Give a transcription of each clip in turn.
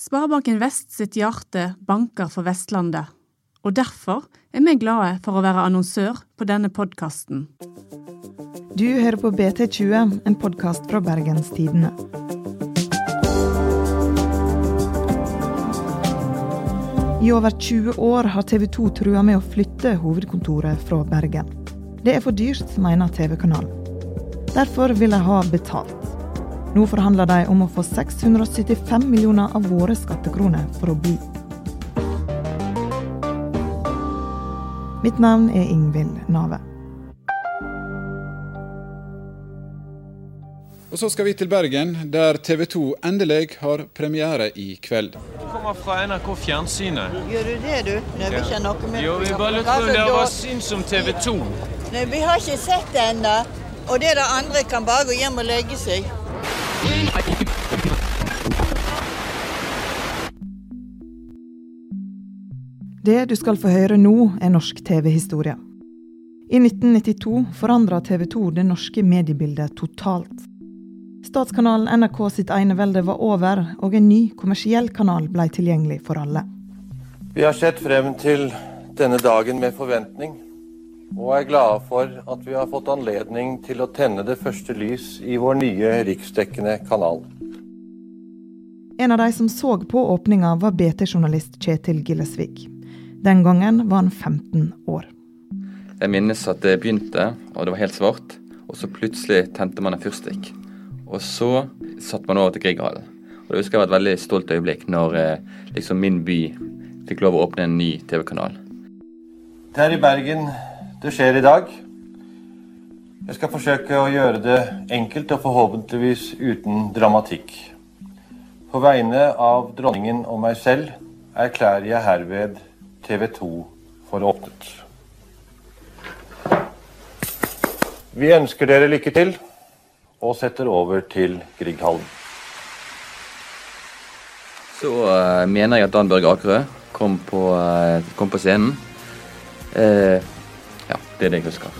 Sparebanken Vest sitt hjerte banker for Vestlandet, og derfor er vi glade for å være annonsør på denne podkasten. Du hører på BT20, en podkast fra Bergenstidene. I over 20 år har TV 2 trua med å flytte hovedkontoret fra Bergen. Det er for dyrt, mener TV-kanalen. Derfor vil de ha betalt. Nå forhandler de om å få 675 millioner av våre skattekroner for å bli. Mitt navn er Ingvild Nave. Og så skal vi til Bergen, der TV 2 endelig har premiere i kveld. Du kommer fra NRK Fjernsynet. Gjør du det, du? Nei, vi ikke noe med Jo, vi bare lurte på om dere syns om TV 2. Nei, vi har ikke sett det ennå. Og det der andre kan bare gå hjem og legge seg. Det du skal få høre nå, er norsk TV-historie. I 1992 forandra TV 2 det norske mediebildet totalt. Statskanalen NRK sitt enevelde var over, og en ny kommersiell kanal ble tilgjengelig for alle. Vi har sett frem til denne dagen med forventning, og er glade for at vi har fått anledning til å tenne det første lys i vår nye riksdekkende kanal. En av de som så på åpninga, var BT-journalist Kjetil Gillesvik. Den gangen var han 15 år. Jeg minnes at det begynte, og det var helt svart. Og så plutselig tente man en fyrstikk. Og så satt man over til Grieghallen. Og det husker jeg var et veldig stolt øyeblikk når eh, liksom min by fikk lov å åpne en ny TV-kanal. Det er i Bergen det skjer i dag. Jeg skal forsøke å gjøre det enkelt og forhåpentligvis uten dramatikk. På vegne av dronningen og meg selv erklærer jeg herved TV 2 for åpnet. Vi ønsker dere lykke til, og setter over til Grieghallen. Så uh, mener jeg at Dan Børge Akerø kom eh, kom på scenen. Ja, det er det jeg husker.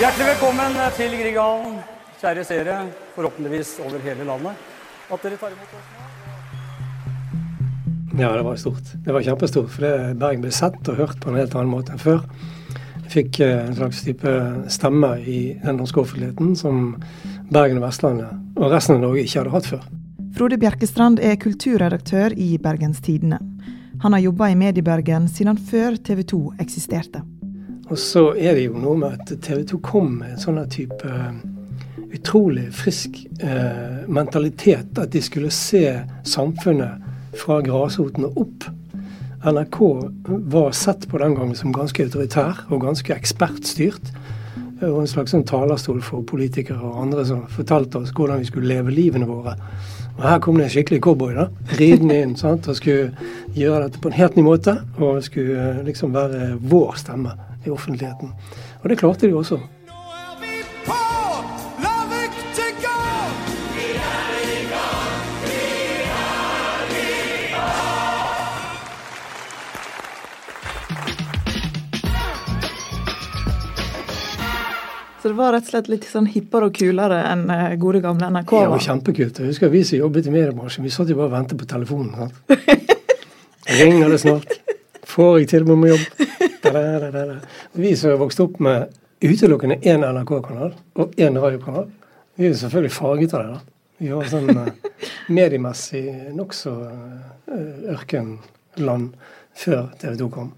Hjertelig velkommen til Grieghallen, kjære seere, forhåpentligvis over hele landet. At dere tar imot oss nå. Ja, det var stort. Det var kjempestort. For det Bergen ble sett og hørt på en helt annen måte enn før. Jeg fikk eh, en slags type stemme i den norske offentligheten som Bergen og Vestlandet og resten av Norge ikke hadde hatt før. Frode Bjerkestrand er kulturredaktør i Bergens Tidende. Han har jobba i Mediebergen siden før TV 2 eksisterte. Og så er det jo noe med at TV 2 kom med en sånn type eh, utrolig frisk eh, mentalitet. At de skulle se samfunnet fra grasroten opp. NRK var sett på den gangen som ganske autoritær og ganske ekspertstyrt. Og en slags sånn talerstol for politikere og andre som fortalte oss hvordan vi skulle leve livene våre. Og her kom det en skikkelig cowboy da, ridende inn sant, og skulle gjøre dette på en helt ny måte. Og skulle liksom være vår stemme i offentligheten. Og det klarte de også. Så det var rett og slett litt sånn hippere og kulere enn eh, gode gamle NRK? Var kjempekult. Jeg husker vi som jobbet i mediebransjen, vi satt jo bare og ventet på telefonen. sant? Ringer det snart? Får jeg tilbud om jobb? Da, da, da. Vi som vokste opp med utelukkende én NRK-kanal og én radiokanal, vi er jo selvfølgelig farget av det. da. Vi var sånn eh, mediemessig nokså eh, ørkenland før TV 2 kom.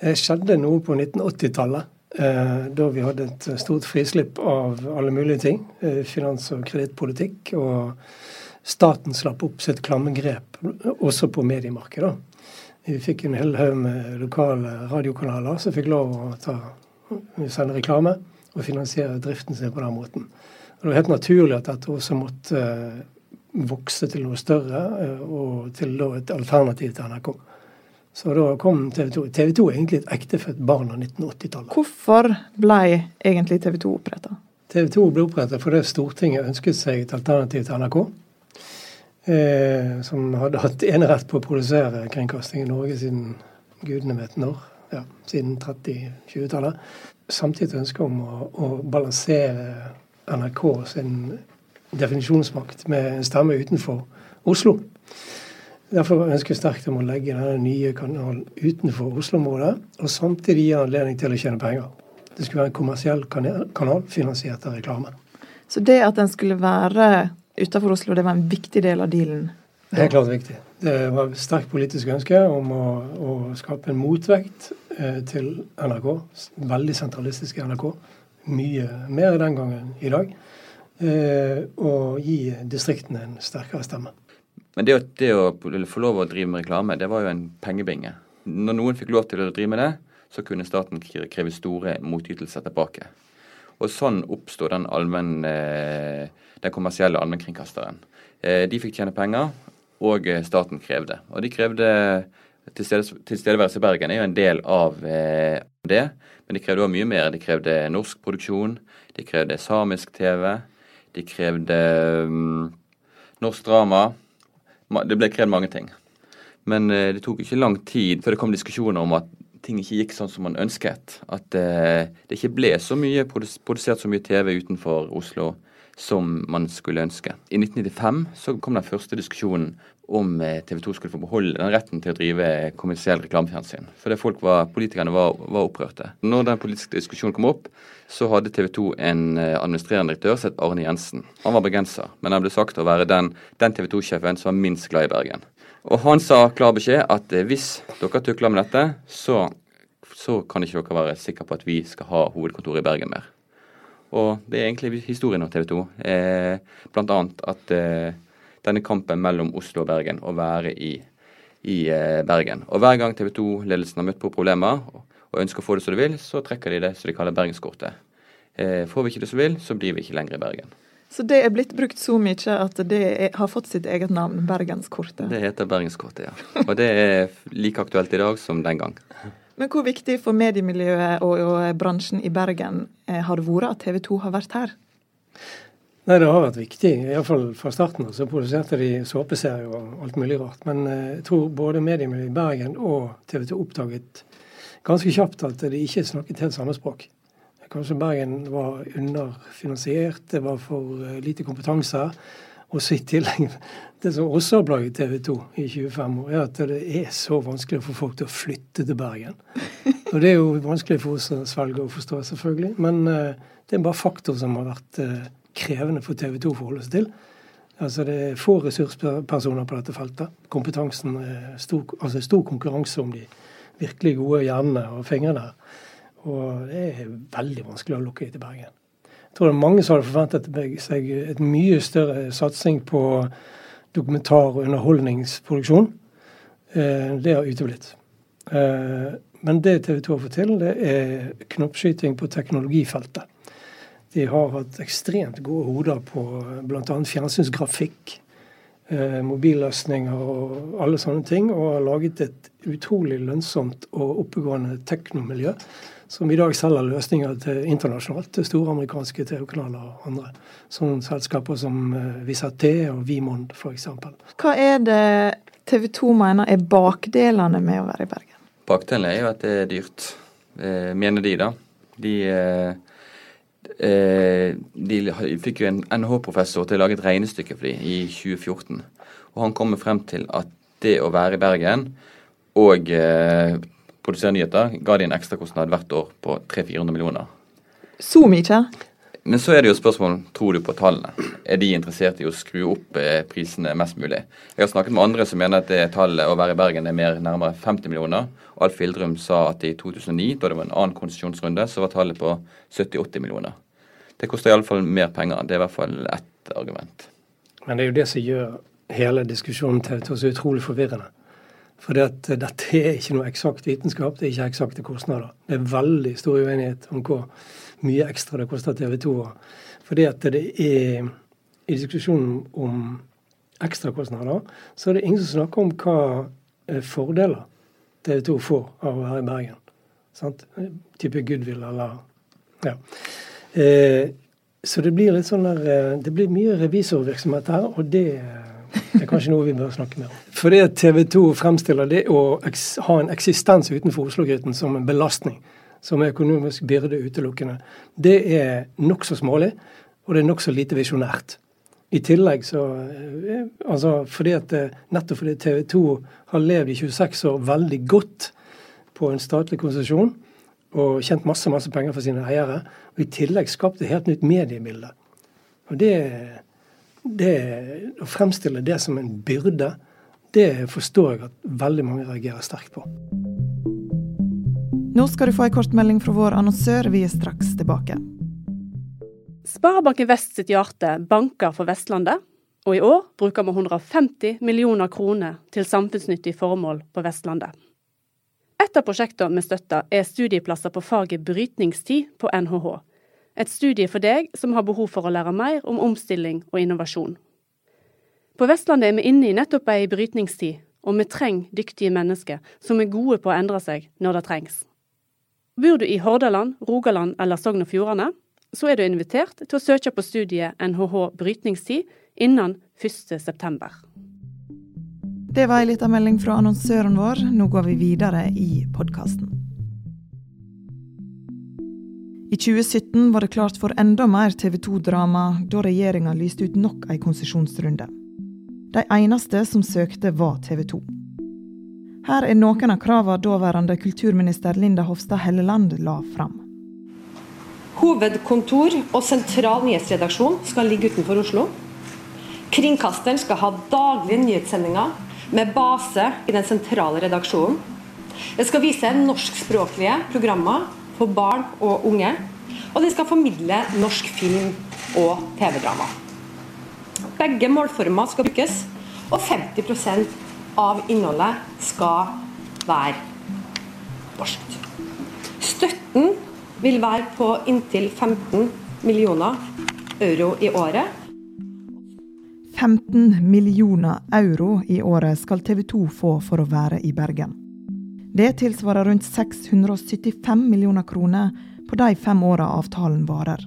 Det skjedde noe på 1980-tallet. Eh, da vi hadde et stort frislipp av alle mulige ting. Eh, finans- og kredittpolitikk. Og staten slapp opp sitt klamme grep også på mediemarkedet. Vi fikk en hel haug med lokale radiokanaler som fikk lov å ta, sende reklame og finansiere driften sin på den måten. Og Det var helt naturlig at dette også måtte eh, vokse til noe større, og til et alternativ til NRK. Så da kom TV 2. TV 2 er egentlig et ektefødt barn av 1980-tallet. Hvorfor ble egentlig TV 2 oppretta? TV 2 ble opprettet fordi Stortinget ønsket seg et alternativ til NRK. Eh, som hadde hatt enerett på å produsere kringkasting i Norge siden gudene vet når. ja, siden 30-20-tallet. Samtidig ønsket ønske om å, å balansere NRK sin definisjonsmakt med en stemme utenfor Oslo. Derfor ønsker jeg sterkt om å legge denne nye kanalen utenfor Oslo-området, og samtidig gi anledning til å tjene penger. Det skulle være en kommersiell kanal finansiert av reklame. Så det at den skulle være utenfor Oslo, det var en viktig del av dealen? Det er klart viktig. Det var et sterkt politisk ønske om å, å skape en motvekt eh, til NRK. Veldig sentralistisk NRK. Mye mer den gangen i dag. Eh, og gi distriktene en sterkere stemme. Men det, det å få lov å drive med reklame, det var jo en pengebinge. Når noen fikk lov til å drive med det, så kunne staten kreve store motytelser tilbake. Og sånn oppsto den, eh, den kommersielle allmennkringkasteren. Eh, de fikk tjene penger, og staten krevde. Og de krevde Tilstedeværelse i Bergen er jo en del av det, men de krevde òg mye mer. De krevde norsk produksjon, de krevde samisk TV, de krevde um, norsk drama. Det ble krevd mange ting. Men uh, det tok ikke lang tid før det kom diskusjoner om at ting ikke gikk sånn som man ønsket. At uh, det ikke ble så mye produsert så mye TV utenfor Oslo som man skulle ønske. I 1995 så kom den første diskusjonen om eh, TV 2 skulle få beholde den retten til å drive kommersiell reklamefjernsyn. Fordi folk var, politikerne var, var, opprørte. Når den politiske diskusjonen kom opp, så hadde TV 2 en administrerende direktør som het Arne Jensen. Han var bergenser, men han ble sagt å være den, den TV 2-sjefen som var minst glad i Bergen. Og han sa klar beskjed at eh, hvis dere tukler med dette, så, så kan ikke dere være sikre på at vi skal ha hovedkontoret i Bergen mer. Og det er egentlig historien om TV 2. Eh, blant annet at eh, denne kampen mellom Oslo og Bergen, å være i, i eh, Bergen. Og hver gang TV 2-ledelsen har møtt på problemer og, og ønsker å få det som de vil, så trekker de det som de kaller Bergenskortet. Eh, får vi ikke det som vi vil, så blir vi ikke lenger i Bergen. Så det er blitt brukt så mye at det er, har fått sitt eget navn, Bergenskortet? Det heter Bergenskortet, ja. Og det er like aktuelt i dag som den gang. Men hvor viktig for mediemiljøet og, og bransjen i Bergen eh, har det vært at TV 2 har vært her? Nei, Det har vært viktig. Iallfall fra starten av så produserte de såpeserier og alt mulig rart. Men eh, jeg tror både mediemiljøet i Bergen og TV 2 oppdaget ganske kjapt at de ikke snakket helt samme språk. Kanskje Bergen var underfinansiert, det var for eh, lite kompetanse. Og så i tillegg, Det som også har plaget TV 2 i 25 år, er at det er så vanskelig få folk til å flytte til Bergen. Og det er jo vanskelig for oss å svelge og forstå, selvfølgelig. Men uh, det er bare faktor som har vært krevende for TV 2 å forholde seg til. Altså Det er få ressurspersoner på dette feltet. Kompetansen er stor, altså stor konkurranse om de virkelig gode hjernene og fingrene. Og det er veldig vanskelig å lukke til Bergen. Jeg tror det er mange som hadde forventet seg et mye større satsing på dokumentar- og underholdningsproduksjon. Eh, det har uteblitt. Eh, men det TV 2 har fått til, det er knoppskyting på teknologifeltet. De har hatt ekstremt gode hoder på bl.a. fjernsynsgrafikk, eh, mobilløsninger og alle sånne ting, og har laget et utrolig lønnsomt og oppegående teknomiljø som i dag selger løsninger til internasjonalt til store amerikanske TV-kanaler og andre. Sånne selskaper som eh, Visaté og Vimond f.eks. Hva er det TV 2 mener er bakdelene med å være i Bergen? Bakdelene er jo at det er dyrt, eh, mener de, da. De, eh, de fikk jo en NH-professor til å lage et regnestykke for dem i 2014. Og han kommer frem til at det å være i Bergen og eh, produsere nyheter, ga de en ekstrakostnad hvert år på 300-400 millioner. Så mye? Men så er det jo spørsmål tror du på tallene. Er de interessert i å skru opp eh, prisene mest mulig? Jeg har snakket med andre som mener at det tallet å være i Bergen er mer nærmere 50 millioner. Alf Hildrum sa at i 2009, da det var en annen konsesjonsrunde, så var tallet på 70-80 millioner. Det koster iallfall mer penger. Det er i hvert fall ett argument. Men det er jo det som gjør hele diskusjonen til så utrolig forvirrende. For dette er ikke noe eksakt vitenskap, det er ikke eksakte kostnader. Det er veldig stor uenighet om hvor mye ekstra det koster TV 2. Fordi at det er i diskusjonen om ekstrakostnader, så er det ingen som snakker om hva eh, fordeler TV 2 får av å være i Bergen. Sant? Type goodwill eller Ja. Eh, så det blir litt sånn der eh, Det blir mye revisorvirksomhet her, og det er kanskje noe vi bør snakke mer om. Fordi TV 2 fremstiller det å ha en eksistens utenfor Oslo-gryten som en belastning, som økonomisk byrde utelukkende, det er nokså smålig, og det er nokså lite visjonært. I tillegg så eh, altså fordi at, eh, Nettopp fordi TV 2 har levd i 26 år veldig godt på en statlig konsesjon og tjent masse masse penger for sine eiere, og i tillegg skapt et helt nytt mediebilde. Og det, det, Å fremstille det som en byrde, det forstår jeg at veldig mange reagerer sterkt på. Nå skal du få ei kortmelding fra vår annonsør. Vi er straks tilbake. Sparebanken Vest sitt hjerte banker for Vestlandet, og i år bruker vi 150 millioner kroner til samfunnsnyttige formål på Vestlandet. Et av prosjektene vi støtter er studieplasser på faget brytningstid på NHH. Et studie for deg som har behov for å lære mer om omstilling og innovasjon. På Vestlandet er vi inne i nettopp ei brytningstid, og vi trenger dyktige mennesker som er gode på å endre seg når det trengs. Bor du i Hordaland, Rogaland eller Sogn og Fjordane, så er du invitert til å søke på studiet NHH brytningstid innen 1.9. Det var ei lita melding fra annonsøren vår. Nå går vi videre i podkasten. I 2017 var det klart for enda mer TV 2-drama da regjeringa lyste ut nok ei konsesjonsrunde. De eneste som søkte, var TV 2. Her er noen av kravene daværende kulturminister Linda Hofstad Helleland la fram. Hovedkontor og sentral nyhetsredaksjon skal ligge utenfor Oslo. Kringkasteren skal ha daglige nyhetssendinger med base i den sentrale redaksjonen. Det skal vise norskspråklige programmer for barn og unge. Og de skal formidle norsk film og TV-drama. Begge målformer skal brukes, og 50% av innholdet skal være norsk. Støtten vil være på inntil 15 millioner euro i året. 15 millioner euro i året skal TV 2 få for å være i Bergen. Det tilsvarer rundt 675 millioner kroner på de fem åra avtalen varer.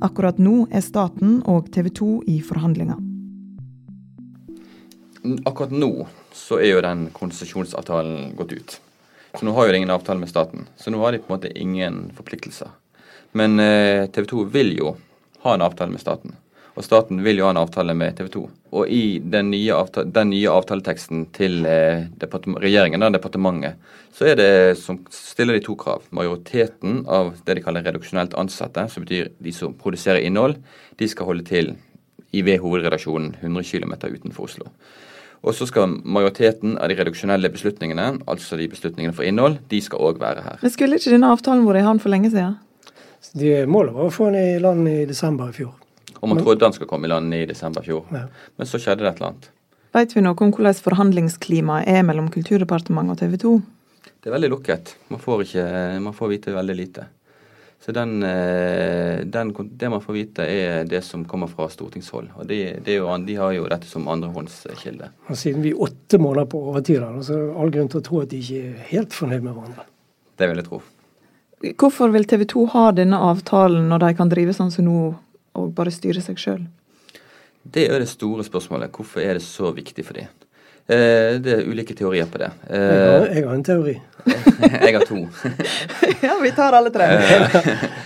Akkurat nå er staten og TV 2 i forhandlinger. Akkurat nå så er jo den konsesjonsavtalen gått ut. Så nå har jo de ingen avtale med staten. Så nå har de på en måte ingen forpliktelser. Men eh, TV 2 vil jo ha en avtale med staten. Og staten vil jo ha en avtale med TV 2. Og i den nye, avtale, den nye avtaleteksten til eh, regjeringen, og departementet, så er det som stiller de to krav. Majoriteten av det de kaller reduksjonelt ansatte, som betyr de som produserer innhold, de skal holde til i ved hovedredaksjonen 100 km utenfor Oslo. Og så skal majoriteten av de reduksjonelle beslutningene, altså de beslutningene for innhold, de skal òg være her. Men Skulle ikke denne avtalen vært i havn for lenge siden? De målet var å få den i land i desember i fjor. Og man trodde han skulle komme i land i desember i fjor. Ja. Men så skjedde det et eller annet. Vet vi noe om hvordan forhandlingsklimaet er mellom Kulturdepartementet og TV 2? Det er veldig lukket. Man får, ikke, man får vite veldig lite. Så den, eh, den, det man får vite, er det som kommer fra stortingshold. Og de, jo, de har jo dette som andrehåndskilde. Og siden vi er åtte måneder på overtid, så er det all grunn til å tro at de ikke er helt fornøyd med hverandre. Det vil jeg tro. Hvorfor vil TV 2 ha denne avtalen når de kan drive sånn som nå og bare styre seg sjøl? Det er det store spørsmålet. Hvorfor er det så viktig for dem? Eh, det er ulike teorier på det. Jeg har, eh, jeg har en teori. jeg har to. ja, vi tar alle tre.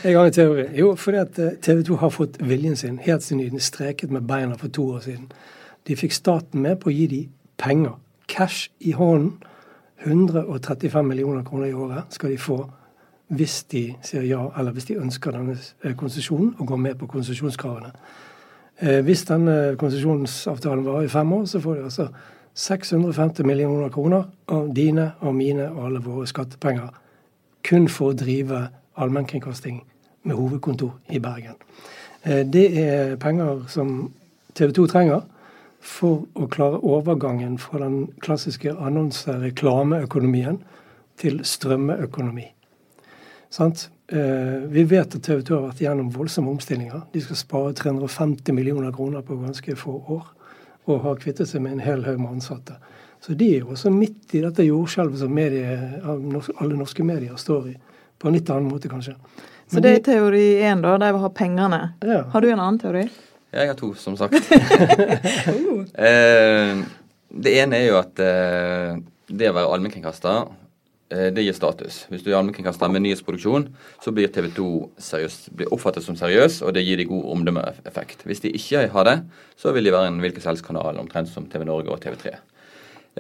jeg har en teori. Jo, fordi at eh, TV 2 har fått viljen sin helt siden de streket med beina for to år siden. De fikk staten med på å gi dem penger. Cash i hånden. 135 millioner kroner i året skal de få hvis de sier ja, eller hvis de ønsker denne konsesjonen og går med på konsesjonskravene. Hvis denne konsesjonsavtalen varer i fem år, så får de altså 650 millioner kroner av dine og mine og alle våre skattepenger kun for å drive allmennkringkasting med hovedkontor i Bergen. Eh, det er penger som TV 2 trenger for å klare overgangen fra den klassiske annonse-reklameøkonomien til strømmeøkonomi. Sant? Eh, vi vet at TV 2 har vært gjennom voldsomme omstillinger. De skal spare 350 millioner kroner på ganske få år og har kvittet seg med en hel haug med ansatte. Så de er jo også midt i dette jordskjelvet som medie, alle norske medier står i. På en litt annen måte, kanskje. Men så det er teori én, da? De vil ha pengene. Ja. Har du en annen teori? Jeg har to, som sagt. eh, det ene er jo at eh, det å være allmennkringkaster, det gir status. Hvis du er allmennkringkaster med nyhetsproduksjon, så blir TV 2 seriøst, blir oppfattet som seriøs, og det gir de god omdømmeeffekt. Hvis de ikke har det, så vil de være en hvilken som helst kanal, omtrent som TV Norge og TV 3.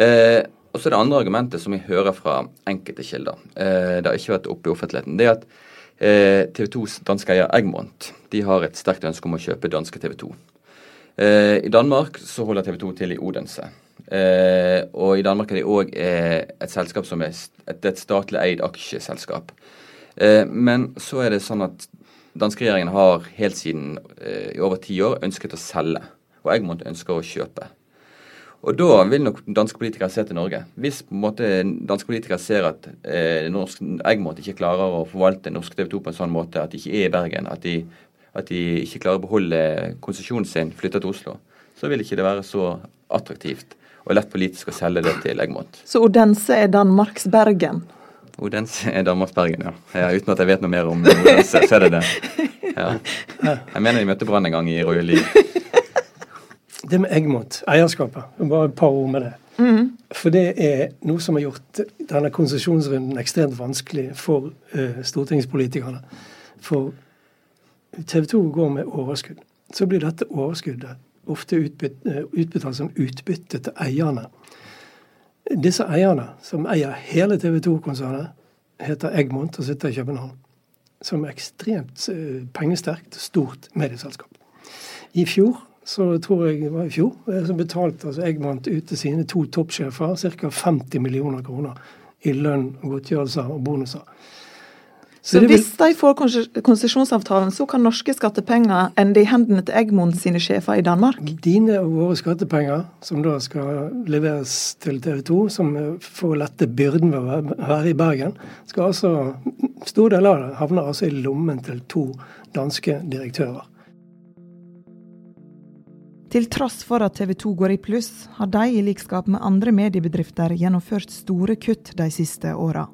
Eh, og så er det andre argumentet som vi hører fra enkelte kilder. Eh, det har ikke vært oppe i offentligheten. Det er at eh, TV 2s danske eier Egmont de har et sterkt ønske om å kjøpe danske TV 2. Eh, I Danmark så holder TV 2 til i Odense. Eh, og i Danmark er det òg eh, et selskap som er et, et statlig eid aksjeselskap. Eh, men så er det sånn at danskeregjeringen har helt siden i over ti år ønsket å selge. Og Egmont ønsker å kjøpe. Og da vil nok danske politikere se til Norge. Hvis på en måte danske politikere ser at eh, norsk Egmont ikke klarer å forvalte norsk TV 2 på en sånn måte at de ikke er i Bergen, at de, at de ikke klarer å beholde konsesjonen sin, flytte til Oslo, så vil ikke det være så attraktivt og lett politisk å selge det til Egmont. Så Odense er Danmarks Bergen? Odense er Danmarks Bergen, ja. ja. Uten at jeg vet noe mer om Odense, så er det det. Ja. Jeg mener de møtte Brann en gang i Royal League. Det med Egmont, eierskapet, bare et par ord med det. Mm. For det er noe som har gjort denne konsesjonsrunden ekstremt vanskelig for uh, stortingspolitikerne. For TV 2 går med overskudd. Så blir dette overskuddet ofte uh, utbetalt som utbytte til eierne. Disse eierne, som eier hele TV 2-konsernet, heter Egmont og sitter i København. Som er ekstremt uh, pengesterkt, stort medieselskap. I fjor så tror jeg det var i fjor, eh, så betalte altså Egmont ut til sine to toppsjefer ca. 50 millioner kroner i lønn, godtgjørelser og bonuser. Så, hvis de får konsesjonsavtalen, så kan norske skattepenger ende i hendene til Egmont sine sjefer i Danmark? Dine og våre skattepenger, som da skal leveres til TV 2, som får lette byrden ved å være i Bergen, skal altså, stor del av det havner altså i lommen til to danske direktører. Til tross for at TV 2 går i pluss, har de i likskap med andre mediebedrifter gjennomført store kutt de siste åra.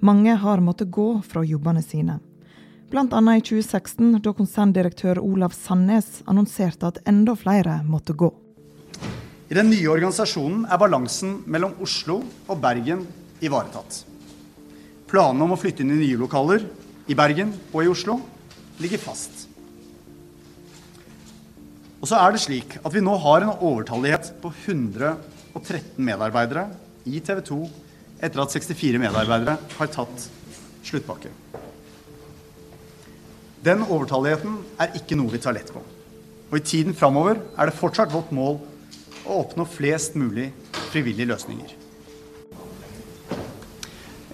Mange har måttet gå fra jobbene sine. Bl.a. i 2016, da konserndirektør Olav Sandnes annonserte at enda flere måtte gå. I den nye organisasjonen er balansen mellom Oslo og Bergen ivaretatt. Planene om å flytte inn i nye lokaler i Bergen og i Oslo ligger fast. Og så er det slik at vi nå har en overtallighet på 113 medarbeidere i TV 2 etter at 64 medarbeidere har tatt sluttpakke. Den overtalligheten er ikke noe vi tar lett på. Og i tiden framover er det fortsatt vårt mål å oppnå flest mulig frivillige løsninger.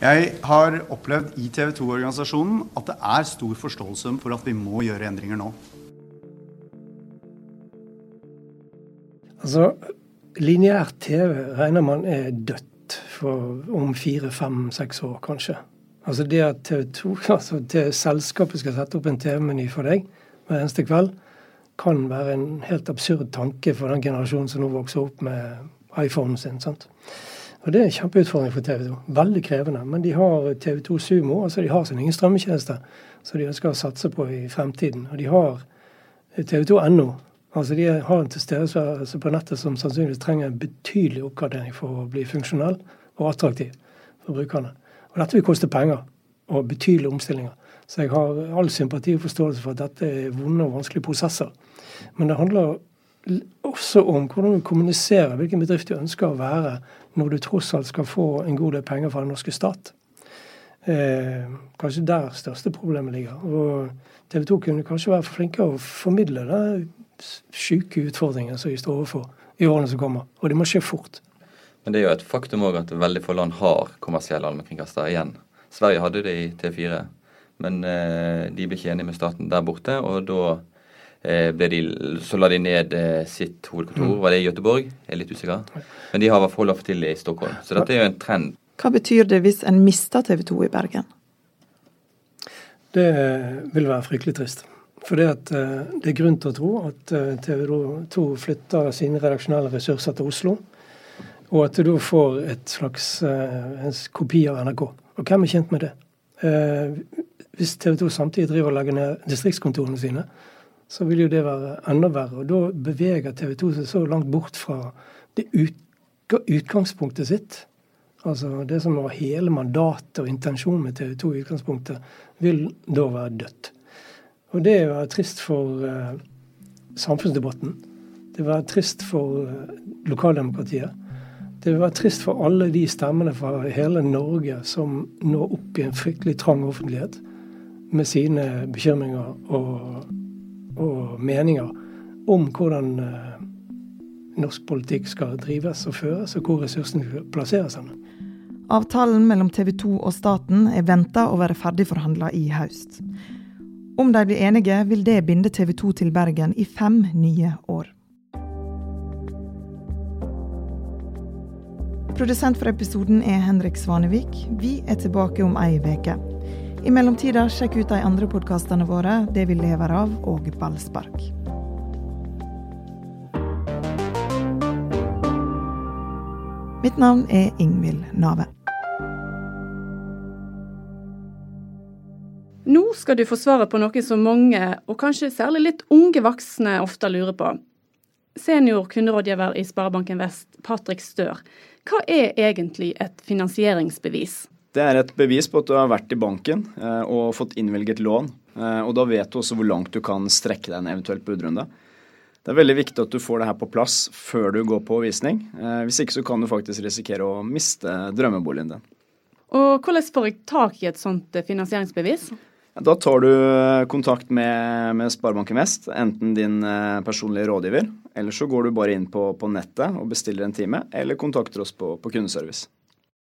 Jeg har opplevd i TV 2-organisasjonen at det er stor forståelse for at vi må gjøre endringer nå. Altså, lineær TV regner man er dødt for om fire, fem, seks år, kanskje. Altså det at TV 2, altså det selskapet skal sette opp en TV-meny for deg hver eneste kveld, kan være en helt absurd tanke for den generasjonen som nå vokser opp med iPhonen sin. sant? Og Det er en kjempeutfordring for TV 2. Veldig krevende. Men de har TV2 Sumo, altså de har sin egen strømmetjeneste som de ønsker å satse på i fremtiden. Og de har TV2.no, Altså De har en tilstedeværelse på nettet som sannsynligvis trenger en betydelig oppgradering for å bli funksjonell og attraktiv for brukerne. Og Dette vil koste penger og betydelige omstillinger. Så jeg har all sympati og forståelse for at dette er vonde og vanskelige prosesser. Men det handler også om hvordan du kommuniserer hvilken bedrift du ønsker å være når du tross alt skal få en god del penger fra den norske stat. Eh, kanskje der største problemet ligger. Og TV 2 kunne kanskje være flinkere å formidle det syke utfordringer som vi står overfor i årene som kommer. Og det må skje fort. Men det er jo et faktum òg at veldig få land har kommersielle allmennkringkastere igjen. Sverige hadde det i T4, men eh, de ble ikke enige med staten der borte. Og da eh, ble de, så la de ned eh, sitt hovedkontor. Mm. Var det i Göteborg? Jeg er litt usikker. Men de har i hvert fall til i Stockholm. Så dette er jo en trend. Hva betyr det hvis en mister TV 2 i Bergen? Det vil være fryktelig trist. For det, at, eh, det er grunn til å tro at eh, TV 2 flytter sine redaksjonelle ressurser til Oslo. Og at du da får et slags eh, en kopi av NRK. Og hvem er kjent med det? Hvis TV 2 samtidig driver og legger ned distriktskontorene sine, så vil jo det være enda verre. Og da beveger TV 2 seg så langt bort fra det utgangspunktet sitt. Altså det som var hele mandatet og intensjonen med TV 2 i utgangspunktet, vil da være dødt. Og det var trist for uh, samfunnsdebatten. Det være trist for uh, lokaldemokratiet. Det være trist for alle de stemmene fra hele Norge som nå opp i en fryktelig trang offentlighet med sine bekymringer og, og meninger om hvordan uh, norsk politikk skal drives og føres, og hvor ressursene skal plasseres. Avtalen mellom TV 2 og staten er venta å være ferdigforhandla i høst. Om de blir enige, vil det binde TV 2 til Bergen i fem nye år. Produsent for episoden er Henrik Svanevik. Vi er tilbake om ei uke. I mellomtida, sjekk ut de andre podkastene våre, Det vi lever av og Ballspark. Mitt navn er Ingvild Nave. Nå skal du få svaret på noe som mange, og kanskje særlig litt unge voksne, ofte lurer på. Senior kunderådgiver i Sparebanken Vest, Patrick Stør. Hva er egentlig et finansieringsbevis? Det er et bevis på at du har vært i banken eh, og fått innvilget lån. Eh, og da vet du også hvor langt du kan strekke deg en eventuell budrunde. Det er veldig viktig at du får det her på plass før du går på visning. Eh, hvis ikke så kan du faktisk risikere å miste drømmeboligen din. Og Hvordan får jeg tak i et sånt finansieringsbevis? Da tar du eh, kontakt med, med Sparebanken Vest, enten din personlige rådgiver, eller så går du bare inn på, på nettet og bestiller en time, eller kontakter oss på, på kundeservice.